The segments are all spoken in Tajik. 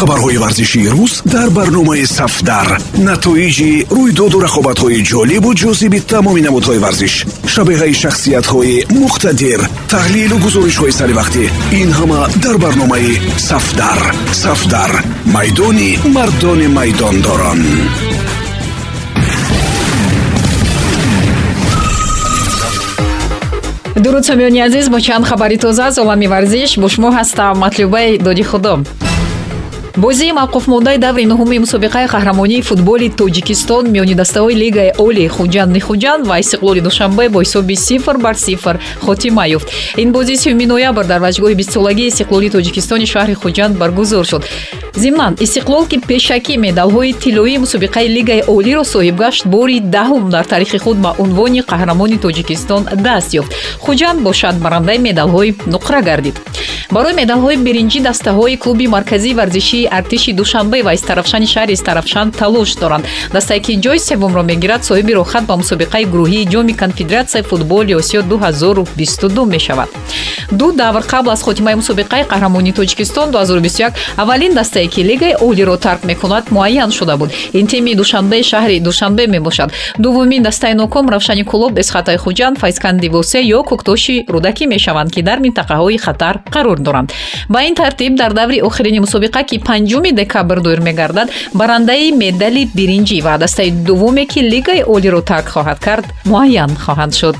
хабарҳои варзишии рӯз дар барномаи сафдар. Натоиҷи рӯйдоду рақобатҳои ҷолибу ҷозиби тамоми намудҳои варзиш шабеҳаи шахсиятҳои муқтадир таҳлилу гузоришҳои саривақтӣ ин ҳама дар барномаи сафдар. Сафдар майдони мардони майдондорон. Дуруд сомиёни азиз бо чанд хабари тоза аз олами варзиш бо шумо ҳастам матлюбаи доди худо бозии мавқуфмондаи даври нуҳуми мусобиқаи қаҳрамонии футболи тоҷикистон миёни дастаҳои лигаи оли хуҷанд нихуҷанд ва истиқлоли душанбе бо ҳисоби сифр бар сифр хотима ёфт. Ин бозии сюми ноябр дар ваҷгоҳи бистсолагии истиқлоли тоҷикистони шаҳри хуҷанд баргузор шуд. Зимнан истиқлол ки пешакӣ медалҳои тиллоии мусобиқаи лигаи олиро соҳиб гашт бори даҳум дар таърихи худ ба унвони қаҳрамони тоҷикистон даст ёфт. Хуҷанд бошад барандаи медалҳои нуқра гардид барои медалҳои биринҷӣ дастаҳои клуби марказии варзишии артиши душанбе ва истарафшани шаҳри истарафшан талош доранд. Дастае ки ҷои севумро мегирад соҳиби рохат ба мусобиқаи гурӯҳии ҷоми конфедератсияи футболи осиё 2022 мешавад. Ду давр қабл аз хотимаи мусобиқаи қаҳрамонии тоҷикистон 2021 аввалин дастае ки лигаи олиро тарк мекунад муайян шуда буд. Ин тими душанбеи шаҳри душанбе мебошад. Дуввумин дастаи ноком равшани кулоб эсхатаи хуҷанд файзканди восе ё коктоши рудакӣ мешаванд ки дар минтақаҳои хатар қарор доранд. Ба ин тартиб дар даври охирини мусобиқа ки панҷуми декабр доир мегардад барандаи медали биринҷӣ ва дастаи дуввуме ки лигаи олиро тарк хоҳад кард муайян хоҳанд шуд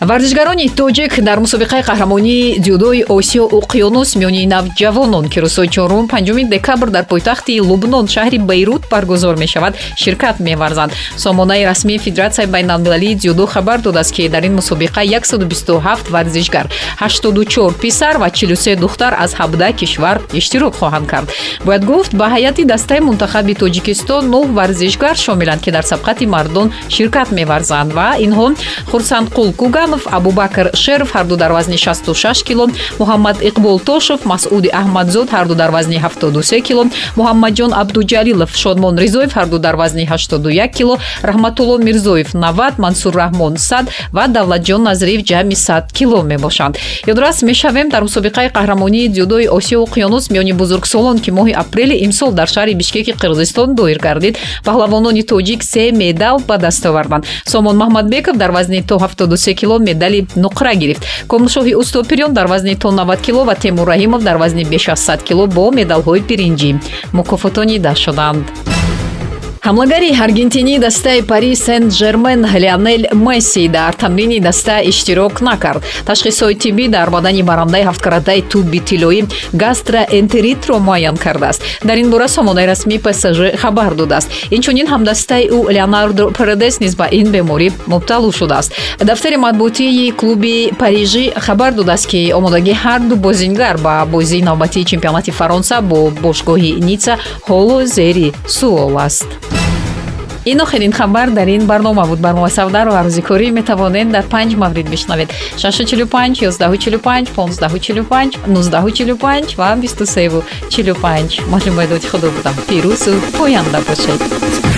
варзишгарони тоҷик дар мусобиқаи қаҳрамонии дзюдои осиё уқёнус миёни навҷавонон ки рӯзҳои чорум панҷуми декабр дар пойтахти лубнон шаҳри бейрут баргузор мешавад ширкат меварзанд. Сомонаи расмии федератсияи байналмилалии дзюдо хабар додааст ки дар ин мусобиқа 127 варзишгар 84 писар ва 43 духтар аз 17 кишвар иштирок хоҳанд кард. Бояд гуфт ба ҳайати дастаи мунтахаби тоҷикистон нӯ варзишгар шомиланд ки дар сабқати мардон ширкат меварзанд ва инҳо хурсандқул куга ҳасанов абубакр шеров ҳарду дар вазни 66 кило муҳаммад иқбол тошев масъуди аҳмадзод ҳарду дар вазни 73 кило муҳаммаджон абдуҷалилов шодмон ризоев ҳарду дар вазни 81 кило раҳматулло мирзоев 90 мансурраҳмон 100 ва давлатҷон назириев ҷамъи 100 кило мебошанд. Ёдрас мешавем дар мусобиқаи қаҳрамонии дзюдои осиё уқёнус миёни бузургсолон ки моҳи апрели имсол дар шаҳри бишкеки қирғизистон доир гардид паҳлавонони тоҷик се медал ба даст оварданд. Сомон маҳмадбеков дар вазни то 73 кило медали нуқра гирифт. Комилшоҳи устопирён дар вазни то 90 кило ва темур раҳимов дар вазни беш аз 100 кило бо медалҳои биринҷӣ мукофотонида шуданд ҳамлагари аргентинии дастаи пари сен жермен леонел месси дар тамрини даста иштирок накард. Ташхисҳои тиббӣ дар бадани барандаи ҳафткаратаи тубби тиллоӣ гастроэнтеритро муайян кардааст. Дар ин бора сомонаи расмии псж хабар додааст. Инчунин ҳамдастаи ӯ леонардо паредес низ ба ин беморӣ мубтало шудааст. Дафтари матбуотии клуби парижӣ хабар додааст ки омодагии ҳарду бозингар ба бозии навбатии чемпионати фаронса бо бошгоҳи ница ҳоло зери суол аст ин охирин хабар дар ин барнома буд. Барномаи савдаро арӯзикорӣ метавонед дар панҷ маврид бишнавед 645 145 1545 1945 ва 2345 маълумои худо будам. Пирӯзу поянда бошед